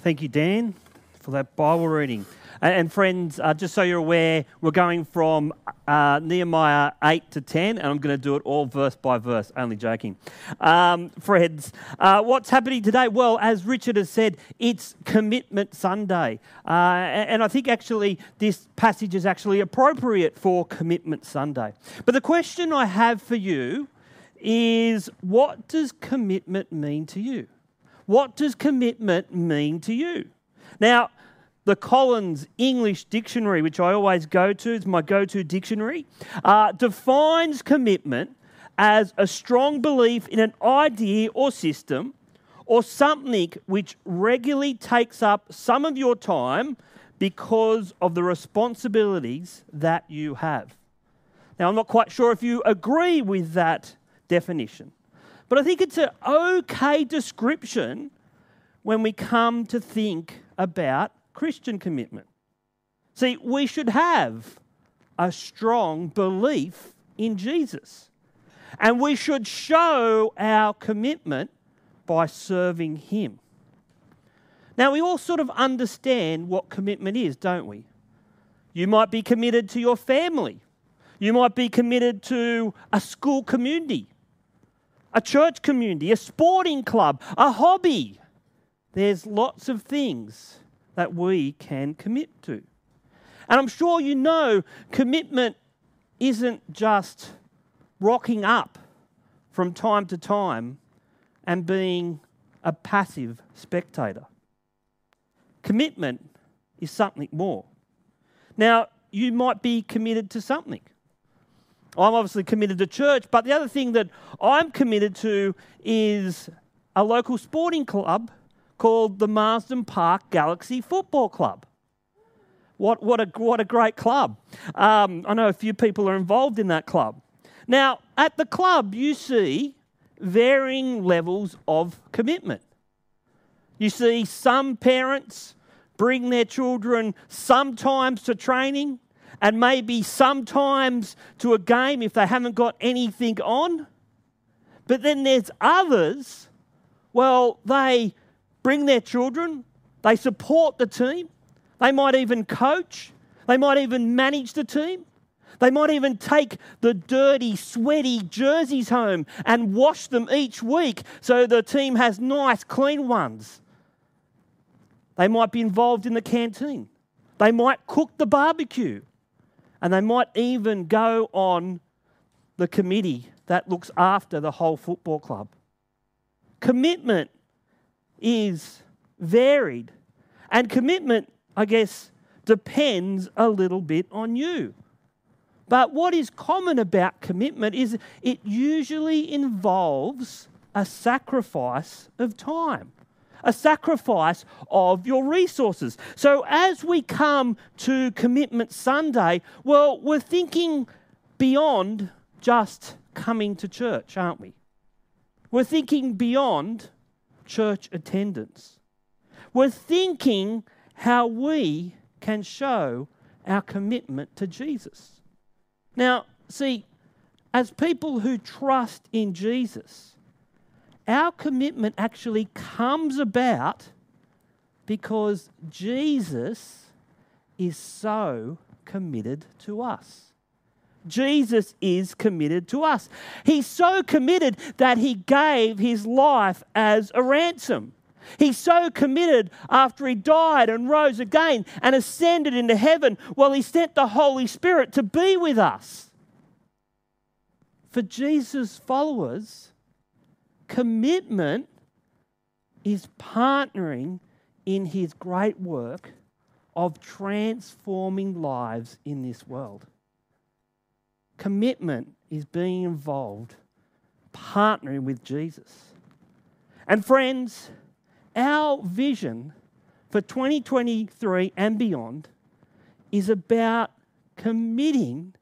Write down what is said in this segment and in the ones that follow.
Thank you, Dan, for that Bible reading. And, friends, uh, just so you're aware, we're going from uh, Nehemiah 8 to 10, and I'm going to do it all verse by verse, only joking. Um, friends, uh, what's happening today? Well, as Richard has said, it's Commitment Sunday. Uh, and I think actually this passage is actually appropriate for Commitment Sunday. But the question I have for you is what does commitment mean to you? What does commitment mean to you? Now, the Collins English Dictionary, which I always go to, it's my go to dictionary, uh, defines commitment as a strong belief in an idea or system or something which regularly takes up some of your time because of the responsibilities that you have. Now, I'm not quite sure if you agree with that definition. But I think it's an okay description when we come to think about Christian commitment. See, we should have a strong belief in Jesus. And we should show our commitment by serving Him. Now, we all sort of understand what commitment is, don't we? You might be committed to your family. You might be committed to a school community a church community, a sporting club, a hobby. There's lots of things that we can commit to. And I'm sure you know commitment isn't just rocking up from time to time and being a passive spectator. Commitment is something more. Now, you might be committed to something. I'm obviously committed to church, but the other thing that I'm committed to is a local sporting club called the Marsden Park Galaxy Football Club. What, what, a, what a great club. Um, I know a few people are involved in that club. Now, at the club, you see varying levels of commitment. You see some parents bring their children sometimes to training, and maybe sometimes to a game if they haven't got anything on. But then there's others, well, they bring their children, they support the team, they might even coach, they might even manage the team. They might even take the dirty, sweaty jerseys home and wash them each week so the team has nice, clean ones. They might be involved in the canteen. They might cook the barbecue. And they might even go on the committee that looks after the whole football club. Commitment is varied. And commitment, I guess, depends a little bit on you. But what is common about commitment is it usually involves a sacrifice of time a sacrifice of your resources. So as we come to Commitment Sunday, well, we're thinking beyond just coming to church, aren't we? We're thinking beyond church attendance. We're thinking how we can show our commitment to Jesus. Now, see, as people who trust in Jesus, our commitment actually comes about because Jesus is so committed to us. Jesus is committed to us. He's so committed that he gave his life as a ransom. He's so committed after he died and rose again and ascended into heaven. Well, he sent the Holy Spirit to be with us. For Jesus' followers, Commitment is partnering in his great work of transforming lives in this world. Commitment is being involved, partnering with Jesus. And friends, our vision for 2023 and beyond is about committing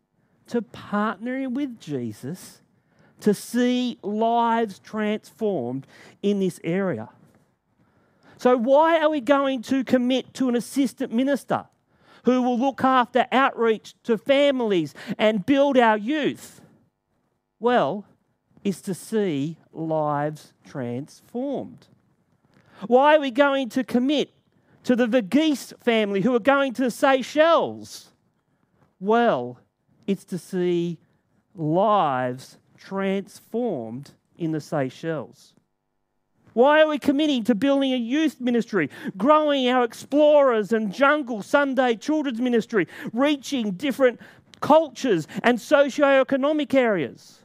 to partnering with Jesus to see lives transformed in this area. So, why are we going to commit to an assistant minister who will look after outreach to families and build our youth? Well, it's to see lives transformed. Why are we going to commit to the Verghese family who are going to the Seychelles? Well, it's to see lives transformed in the Seychelles. Why are we committing to building a youth ministry, growing our explorers and jungle Sunday children's ministry, reaching different cultures and socio-economic areas?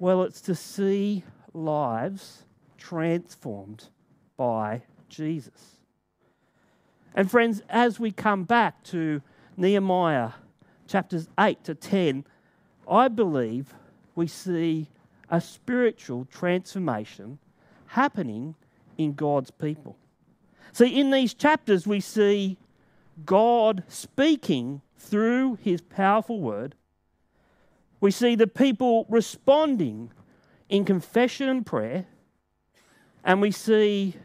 Well, it's to see lives transformed by Jesus. And friends, as we come back to Nehemiah chapters 8 to 10, I believe we see a spiritual transformation happening in God's people. See, in these chapters, we see God speaking through his powerful word. We see the people responding in confession and prayer. And we see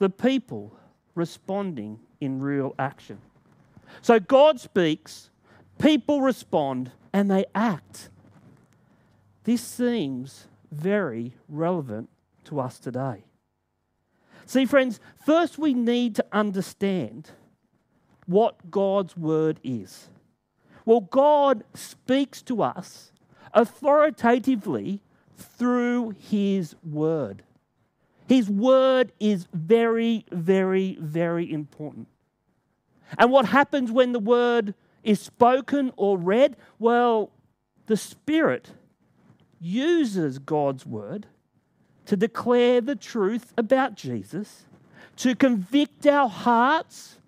the people responding in real action. So God speaks, people respond, and they act. This seems very relevant to us today. See, friends, first we need to understand what God's word is. Well, God speaks to us authoritatively through his word. His word is very, very, very important. And what happens when the word is spoken or read? Well, the Spirit uses God's word to declare the truth about Jesus, to convict our hearts,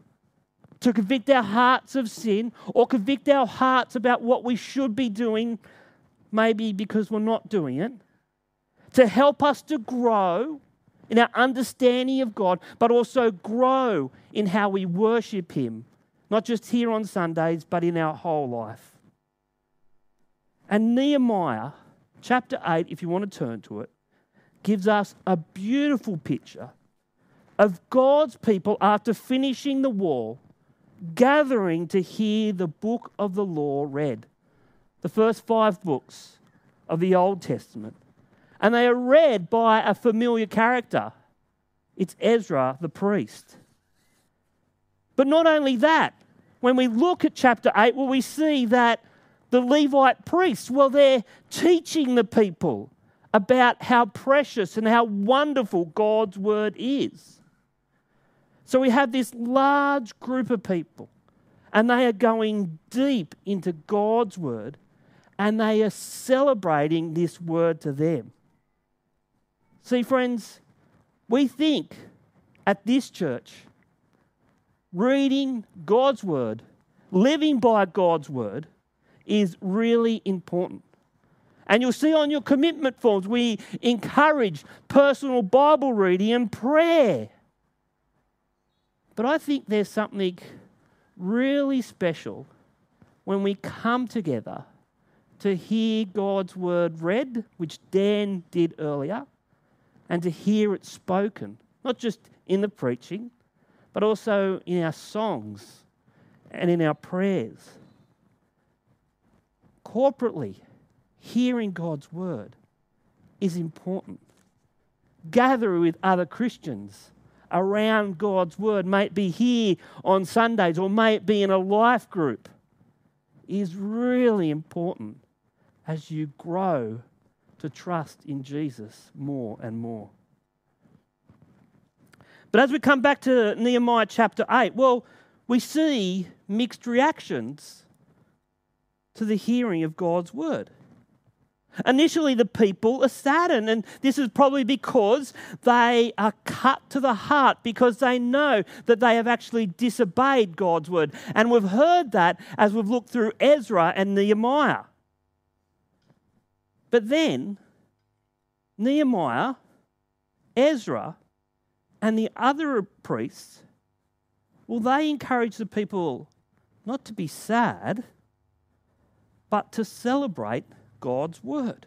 to convict our hearts of sin, or convict our hearts about what we should be doing, maybe because we're not doing it, to help us to grow in our understanding of God, but also grow in how we worship Him, not just here on Sundays, but in our whole life. And Nehemiah chapter 8, if you want to turn to it, gives us a beautiful picture of God's people after finishing the wall, gathering to hear the book of the law read. The first five books of the Old Testament. And they are read by a familiar character. It's Ezra the priest. But not only that, when we look at chapter 8, well, we see that the Levite priests, well, they're teaching the people about how precious and how wonderful God's word is. So we have this large group of people, and they are going deep into God's word, and they are celebrating this word to them. See, friends, we think at this church, reading God's word, living by God's word, is really important. And you'll see on your commitment forms, we encourage personal Bible reading and prayer. But I think there's something really special when we come together to hear God's word read, which Dan did earlier, and to hear it spoken, not just in the preaching, but also in our songs and in our prayers corporately, hearing God's word is important. Gather with other Christians around God's word, may be here on Sundays or may it be in a life group, is really important as you grow to trust in Jesus more and more. But as we come back to Nehemiah chapter 8, well, we see mixed reactions to the hearing of God's word. Initially, the people are saddened, and this is probably because they are cut to the heart because they know that they have actually disobeyed God's word. And we've heard that as we've looked through Ezra and Nehemiah. But then, Nehemiah, Ezra, and the other priests, well, they encourage the people not to be sad but to celebrate God's word.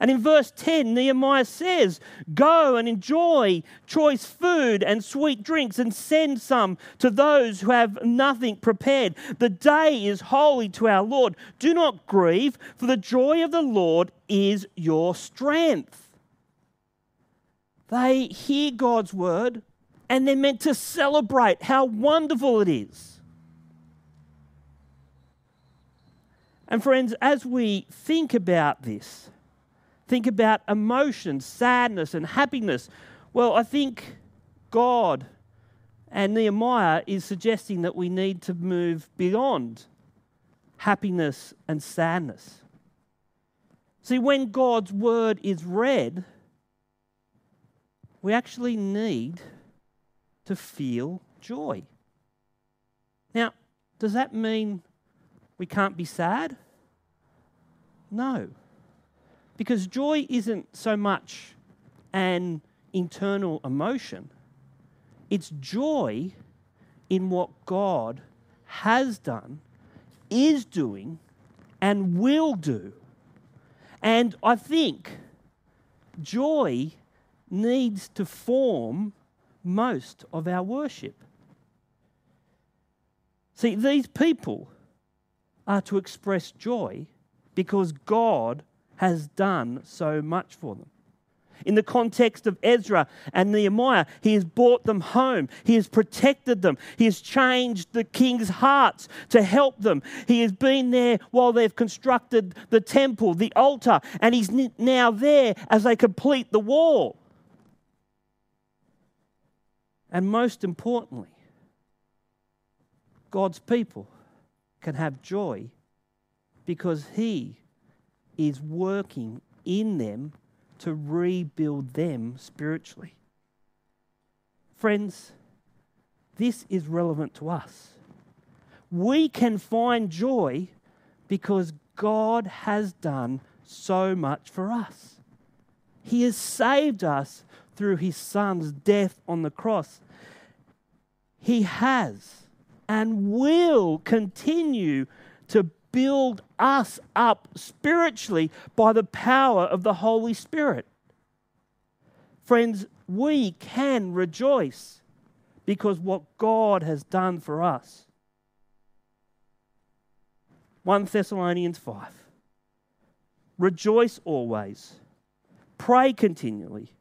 And in verse 10, Nehemiah says, Go and enjoy choice food and sweet drinks, and send some to those who have nothing prepared. The day is holy to our Lord. Do not grieve, for the joy of the Lord is your strength. They hear God's word, and they're meant to celebrate how wonderful it is. And, friends, as we think about this, think about emotion, sadness, and happiness, well, I think God and Nehemiah is suggesting that we need to move beyond happiness and sadness. See, when God's word is read, we actually need to feel joy. Now, does that mean we can't be sad? No. Because joy isn't so much an internal emotion, it's joy in what God has done, is doing, and will do. And I think joy needs to form most of our worship. See, these people are to express joy because God has done so much for them. In the context of Ezra and Nehemiah, he has brought them home. He has protected them. He has changed the king's hearts to help them. He has been there while they've constructed the temple, the altar, and he's now there as they complete the wall. And most importantly, God's people can have joy because He is working in them to rebuild them spiritually. Friends, this is relevant to us. We can find joy because God has done so much for us. He has saved us through his son's death on the cross. He has and will continue to build us up spiritually by the power of the Holy Spirit. Friends, we can rejoice because what God has done for us. 1 Thessalonians 5. Rejoice always, pray continually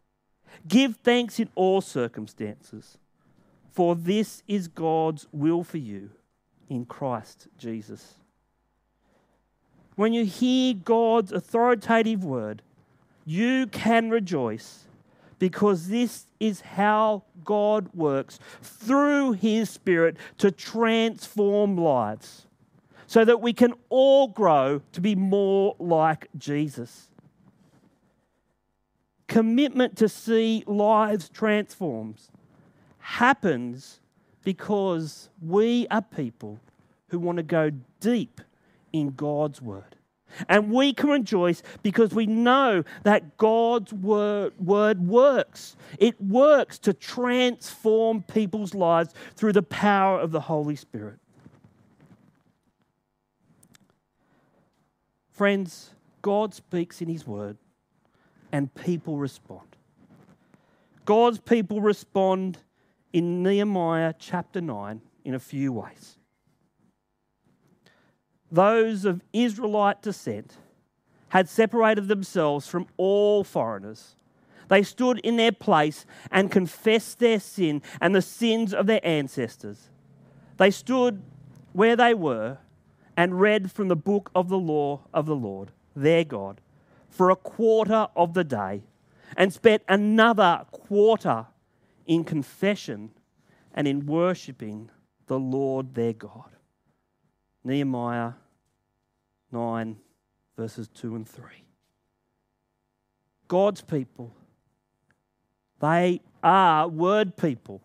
Give thanks in all circumstances, for this is God's will for you in Christ Jesus. When you hear God's authoritative word, you can rejoice because this is how God works through His Spirit to transform lives so that we can all grow to be more like Jesus commitment to see lives transformed happens because we are people who want to go deep in God's word. And we can rejoice because we know that God's word, word works. It works to transform people's lives through the power of the Holy Spirit. Friends, God speaks in His word and people respond. God's people respond in Nehemiah chapter 9 in a few ways. Those of Israelite descent had separated themselves from all foreigners. They stood in their place and confessed their sin and the sins of their ancestors. They stood where they were and read from the book of the law of the Lord, their God for a quarter of the day and spent another quarter in confession and in worshipping the Lord their God. Nehemiah 9, verses 2 and 3. God's people, they are word people.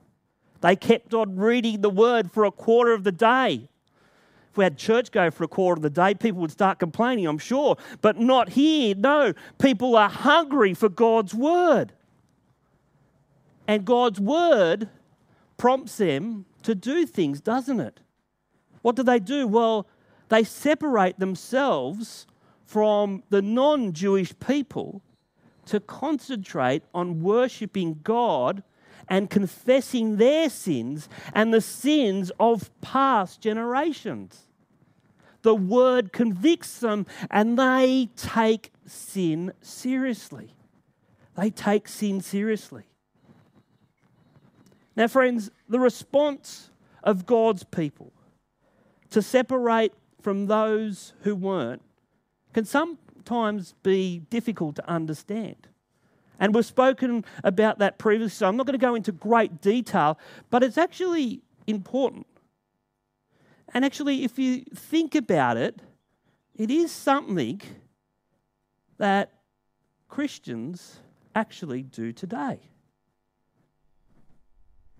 They kept on reading the word for a quarter of the day. If we had church go for a quarter of the day, people would start complaining, I'm sure. But not here. No, people are hungry for God's word. And God's word prompts them to do things, doesn't it? What do they do? Well, they separate themselves from the non Jewish people to concentrate on worshipping God and confessing their sins and the sins of past generations. The word convicts them and they take sin seriously. They take sin seriously. Now, friends, the response of God's people to separate from those who weren't can sometimes be difficult to understand. And we've spoken about that previously, so I'm not going to go into great detail, but it's actually important. And actually, if you think about it, it is something that Christians actually do today.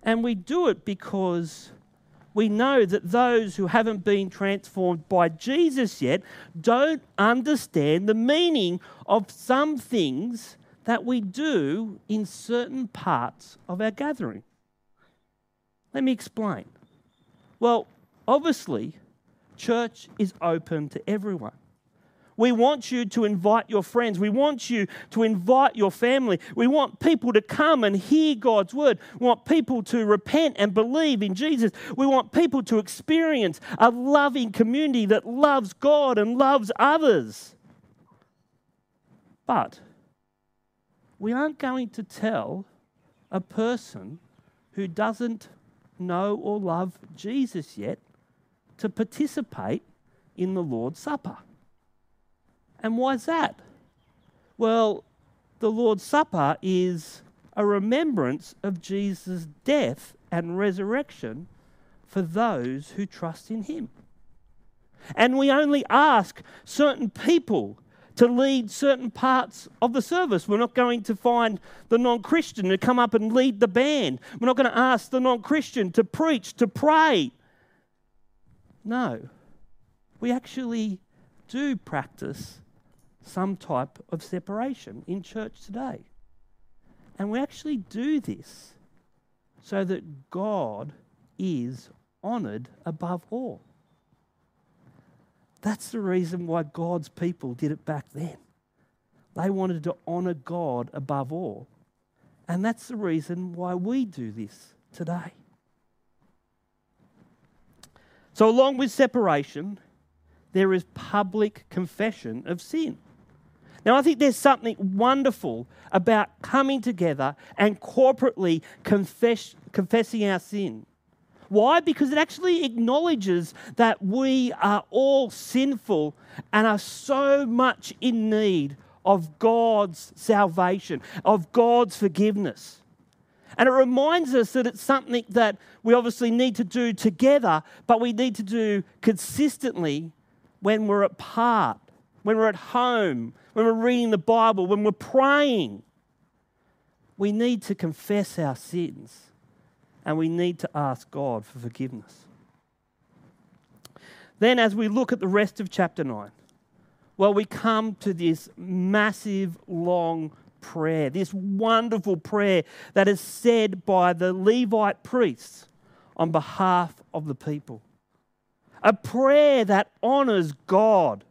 And we do it because we know that those who haven't been transformed by Jesus yet don't understand the meaning of some things that we do in certain parts of our gathering. Let me explain. Well, obviously, church is open to everyone. We want you to invite your friends. We want you to invite your family. We want people to come and hear God's word. We want people to repent and believe in Jesus. We want people to experience a loving community that loves God and loves others. But we aren't going to tell a person who doesn't know or love Jesus yet to participate in the Lord's Supper. And why is that? Well, the Lord's Supper is a remembrance of Jesus' death and resurrection for those who trust in Him. And we only ask certain people to lead certain parts of the service. We're not going to find the non Christian to come up and lead the band. We're not going to ask the non Christian to preach, to pray. No. We actually do practice some type of separation in church today. And we actually do this so that God is honoured above all. That's the reason why God's people did it back then. They wanted to honour God above all. And that's the reason why we do this today. So, along with separation, there is public confession of sin. Now, I think there's something wonderful about coming together and corporately confess, confessing our sin. Why? Because it actually acknowledges that we are all sinful and are so much in need of God's salvation, of God's forgiveness. And it reminds us that it's something that we obviously need to do together, but we need to do consistently when we're apart when we're at home, when we're reading the Bible, when we're praying. We need to confess our sins and we need to ask God for forgiveness. Then, as we look at the rest of chapter 9, well, we come to this massive, long prayer, this wonderful prayer that is said by the Levite priests on behalf of the people. A prayer that honors God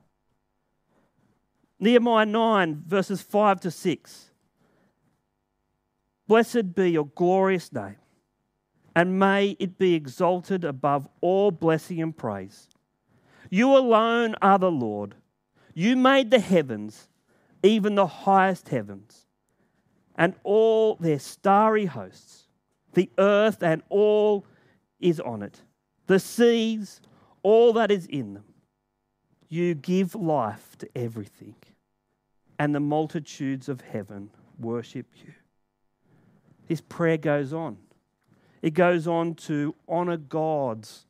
Nehemiah 9, verses 5 to 6. Blessed be your glorious name, and may it be exalted above all blessing and praise. You alone are the Lord. You made the heavens, even the highest heavens, and all their starry hosts, the earth and all is on it, the seas, all that is in them. You give life to everything and the multitudes of heaven worship you. This prayer goes on. It goes on to honor God's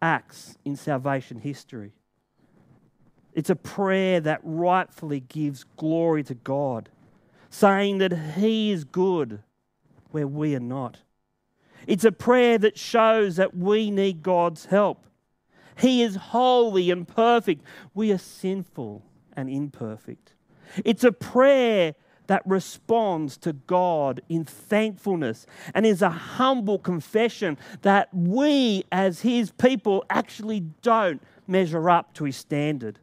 acts in salvation history. It's a prayer that rightfully gives glory to God, saying that He is good where we are not. It's a prayer that shows that we need God's help. He is holy and perfect. We are sinful and imperfect. It's a prayer that responds to God in thankfulness and is a humble confession that we, as His people, actually don't measure up to His standard.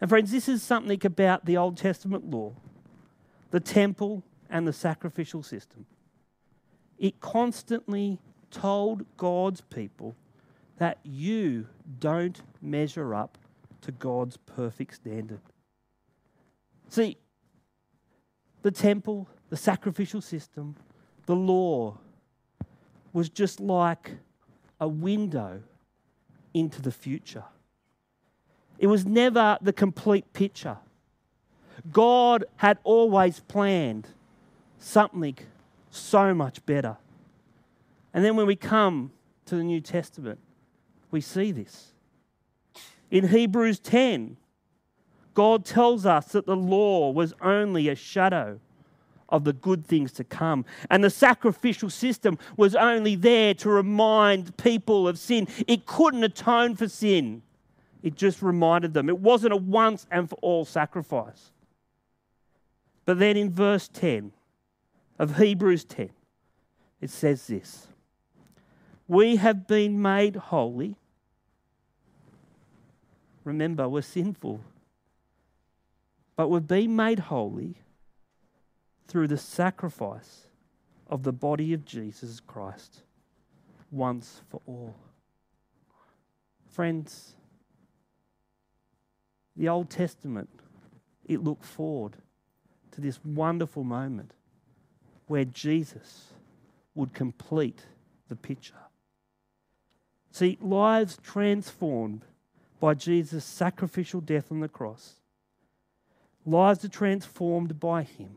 And, friends, this is something about the Old Testament law, the temple, and the sacrificial system. It constantly told God's people that you don't measure up to God's perfect standard. See, the temple, the sacrificial system, the law, was just like a window into the future. It was never the complete picture. God had always planned something so much better. And then when we come to the New Testament, we see this. In Hebrews 10, God tells us that the law was only a shadow of the good things to come. And the sacrificial system was only there to remind people of sin. It couldn't atone for sin, it just reminded them. It wasn't a once and for all sacrifice. But then in verse 10 of Hebrews 10, it says this We have been made holy. Remember, we're sinful. But we've been made holy through the sacrifice of the body of Jesus Christ once for all. Friends, the Old Testament, it looked forward to this wonderful moment where Jesus would complete the picture. See, lives transformed by Jesus' sacrificial death on the cross. Lives are transformed by him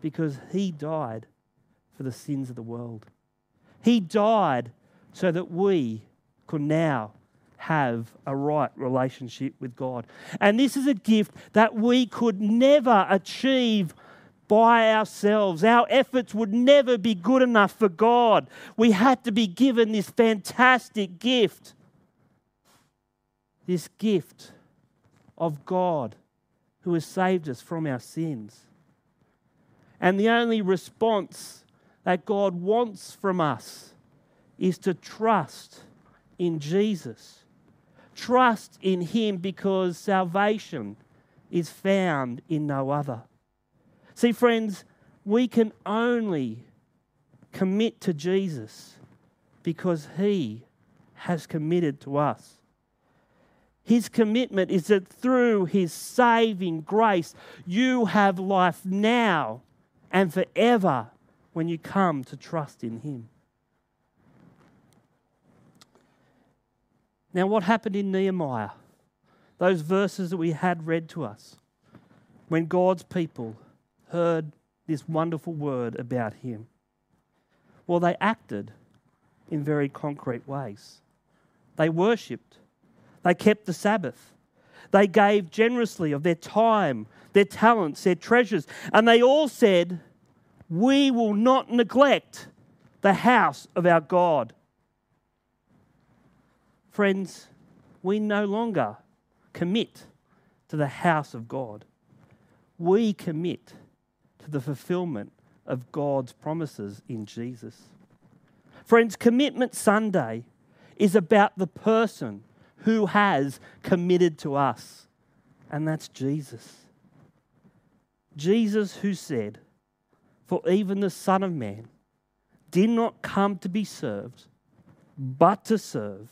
because he died for the sins of the world. He died so that we could now have a right relationship with God. And this is a gift that we could never achieve by ourselves. Our efforts would never be good enough for God. We had to be given this fantastic gift. This gift of God who has saved us from our sins. And the only response that God wants from us is to trust in Jesus. Trust in Him because salvation is found in no other. See, friends, we can only commit to Jesus because He has committed to us. His commitment is that through His saving grace, you have life now and forever when you come to trust in Him. Now, what happened in Nehemiah? Those verses that we had read to us when God's people heard this wonderful word about Him. Well, they acted in very concrete ways. They worshipped, they kept the Sabbath, they gave generously of their time, their talents, their treasures, and they all said, We will not neglect the house of our God. Friends, we no longer commit to the house of God. We commit to the fulfillment of God's promises in Jesus. Friends, Commitment Sunday is about the person who has committed to us, and that's Jesus. Jesus, who said, For even the Son of Man did not come to be served, but to serve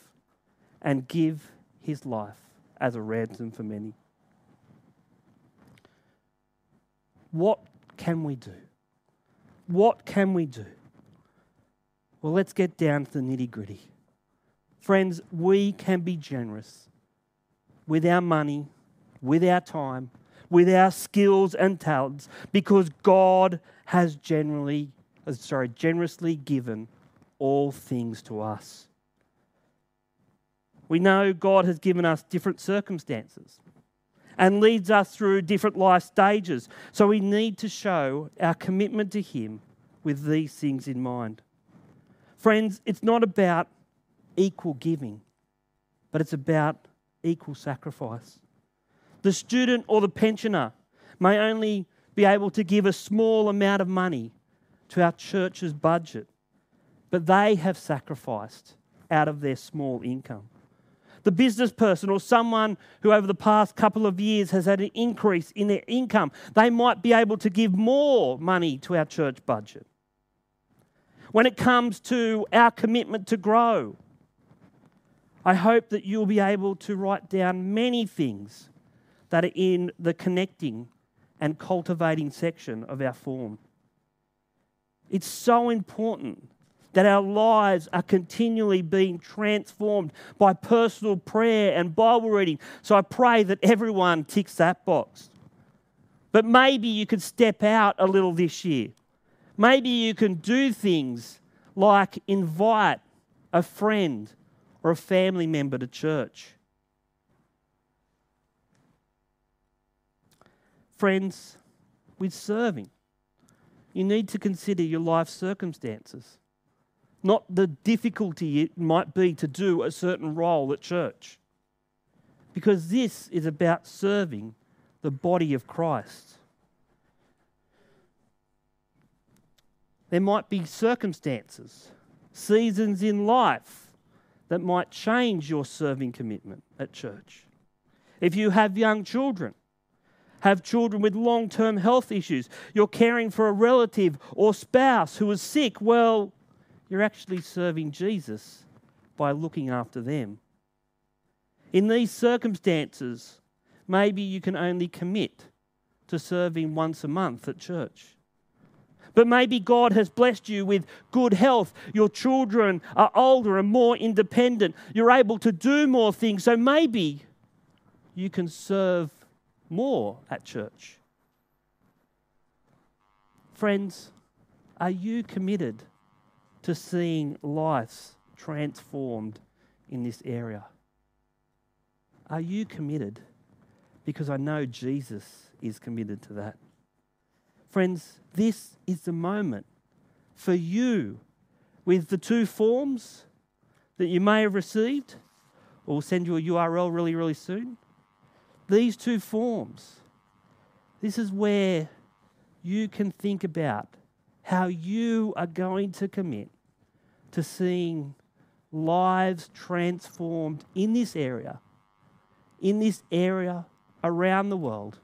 and give his life as a ransom for many. What can we do? What can we do? Well, let's get down to the nitty gritty. Friends, we can be generous with our money, with our time, with our skills and talents because God has generally uh, sorry, generously given all things to us. We know God has given us different circumstances and leads us through different life stages. So we need to show our commitment to Him with these things in mind. Friends, it's not about equal giving, but it's about equal sacrifice. The student or the pensioner may only be able to give a small amount of money to our church's budget, but they have sacrificed out of their small income. The business person or someone who over the past couple of years has had an increase in their income, they might be able to give more money to our church budget. When it comes to our commitment to grow, I hope that you'll be able to write down many things that are in the connecting and cultivating section of our form. It's so important that our lives are continually being transformed by personal prayer and Bible reading. So I pray that everyone ticks that box. But maybe you could step out a little this year. Maybe you can do things like invite a friend or a family member to church. Friends, with serving, you need to consider your life circumstances, not the difficulty it might be to do a certain role at church. Because this is about serving the body of Christ. There might be circumstances, seasons in life that might change your serving commitment at church. If you have young children, have children with long term health issues, you're caring for a relative or spouse who is sick, well, you're actually serving Jesus by looking after them. In these circumstances, maybe you can only commit to serving once a month at church. But maybe God has blessed you with good health. Your children are older and more independent. You're able to do more things. So maybe you can serve more at church. Friends, are you committed to seeing lives transformed in this area? Are you committed? Because I know Jesus is committed to that. Friends, this is the moment for you with the two forms that you may have received. or We'll send you a URL really, really soon. These two forms. This is where you can think about how you are going to commit to seeing lives transformed in this area, in this area around the world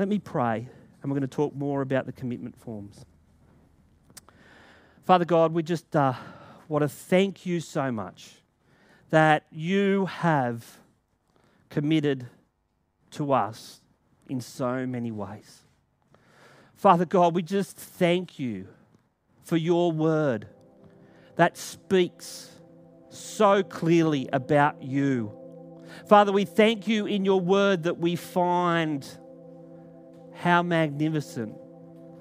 Let me pray, and we're going to talk more about the commitment forms. Father God, we just uh, want to thank you so much that you have committed to us in so many ways. Father God, we just thank you for your word that speaks so clearly about you. Father, we thank you in your word that we find how magnificent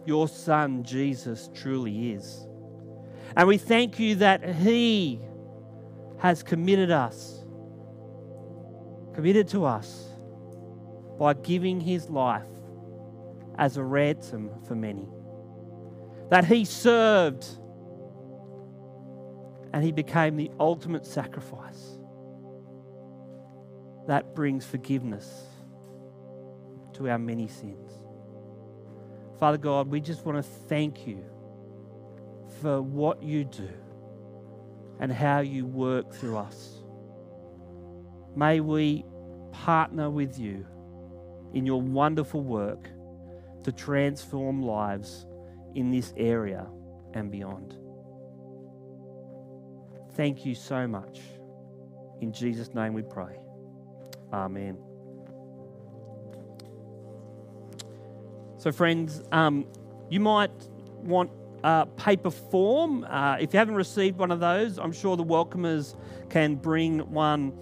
your Son Jesus truly is. And we thank you that He has committed us, committed to us by giving His life as a ransom for many. That He served and He became the ultimate sacrifice that brings forgiveness to our many sins. Father God, we just want to thank you for what you do and how you work through us. May we partner with you in your wonderful work to transform lives in this area and beyond. Thank you so much. In Jesus' name we pray. Amen. So, friends, um, you might want a paper form. Uh, if you haven't received one of those, I'm sure the welcomers can bring one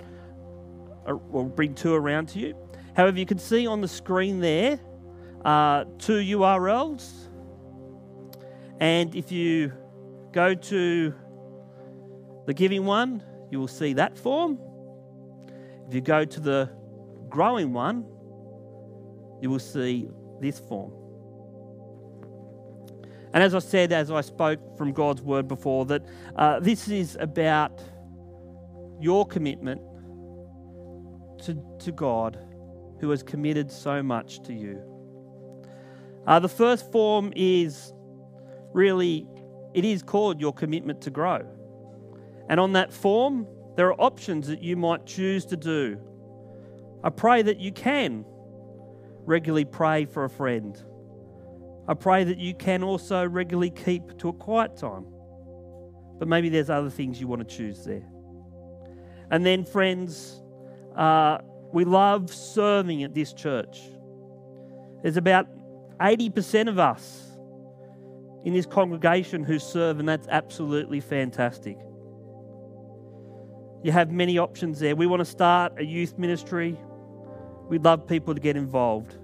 uh, or bring two around to you. However, you can see on the screen there uh, two URLs. And if you go to the giving one, you will see that form. If you go to the growing one, you will see this form. And as I said, as I spoke from God's word before, that uh, this is about your commitment to, to God who has committed so much to you. Uh, the first form is really, it is called your commitment to grow. And on that form, there are options that you might choose to do. I pray that you can regularly pray for a friend. I pray that you can also regularly keep to a quiet time. But maybe there's other things you want to choose there. And then, friends, uh, we love serving at this church. There's about 80% of us in this congregation who serve, and that's absolutely fantastic. You have many options there. We want to start a youth ministry. We'd love people to get involved.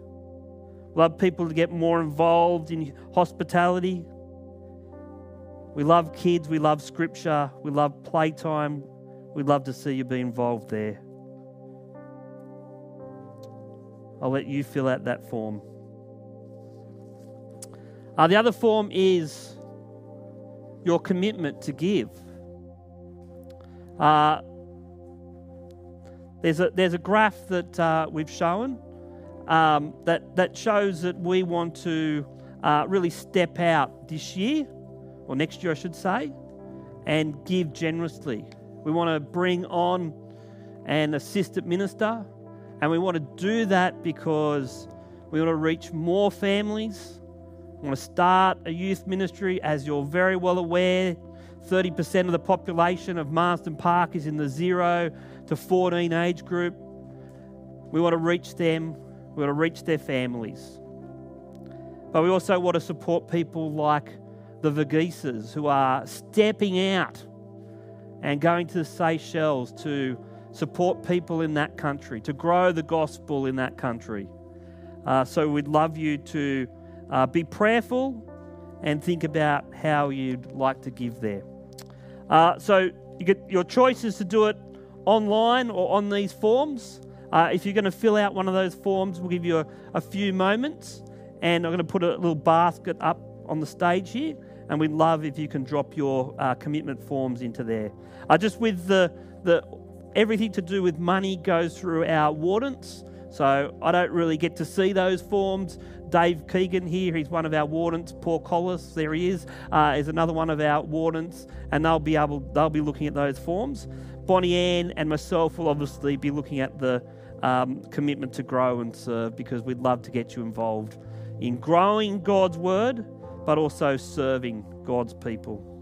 We love people to get more involved in hospitality. We love kids. We love scripture. We love playtime. We'd love to see you be involved there. I'll let you fill out that form. Uh, the other form is your commitment to give. Uh, there's, a, there's a graph that uh, we've shown um, that, that shows that we want to uh, really step out this year, or next year, I should say, and give generously. We want to bring on an assistant minister, and we want to do that because we want to reach more families We want to start a youth ministry. As you're very well aware, 30% of the population of Marsden Park is in the 0 to 14 age group. We want to reach them, we want to reach their families. But we also want to support people like the Vergeses who are stepping out and going to the Seychelles to support people in that country, to grow the gospel in that country. Uh, so we'd love you to uh, be prayerful and think about how you'd like to give there. Uh, so you get your choices to do it online or on these forms. Uh, if you're going to fill out one of those forms, we'll give you a, a few moments, and I'm going to put a little basket up on the stage here, and we'd love if you can drop your uh, commitment forms into there. Uh, just with the the everything to do with money goes through our wardens. So I don't really get to see those forms. Dave Keegan here, he's one of our wardens. Paul Collis, there he is, uh, is another one of our wardens, and they'll be able they'll be looking at those forms. Bonnie Ann and myself will obviously be looking at the um, commitment to grow and serve because we'd love to get you involved in growing God's word, but also serving God's people.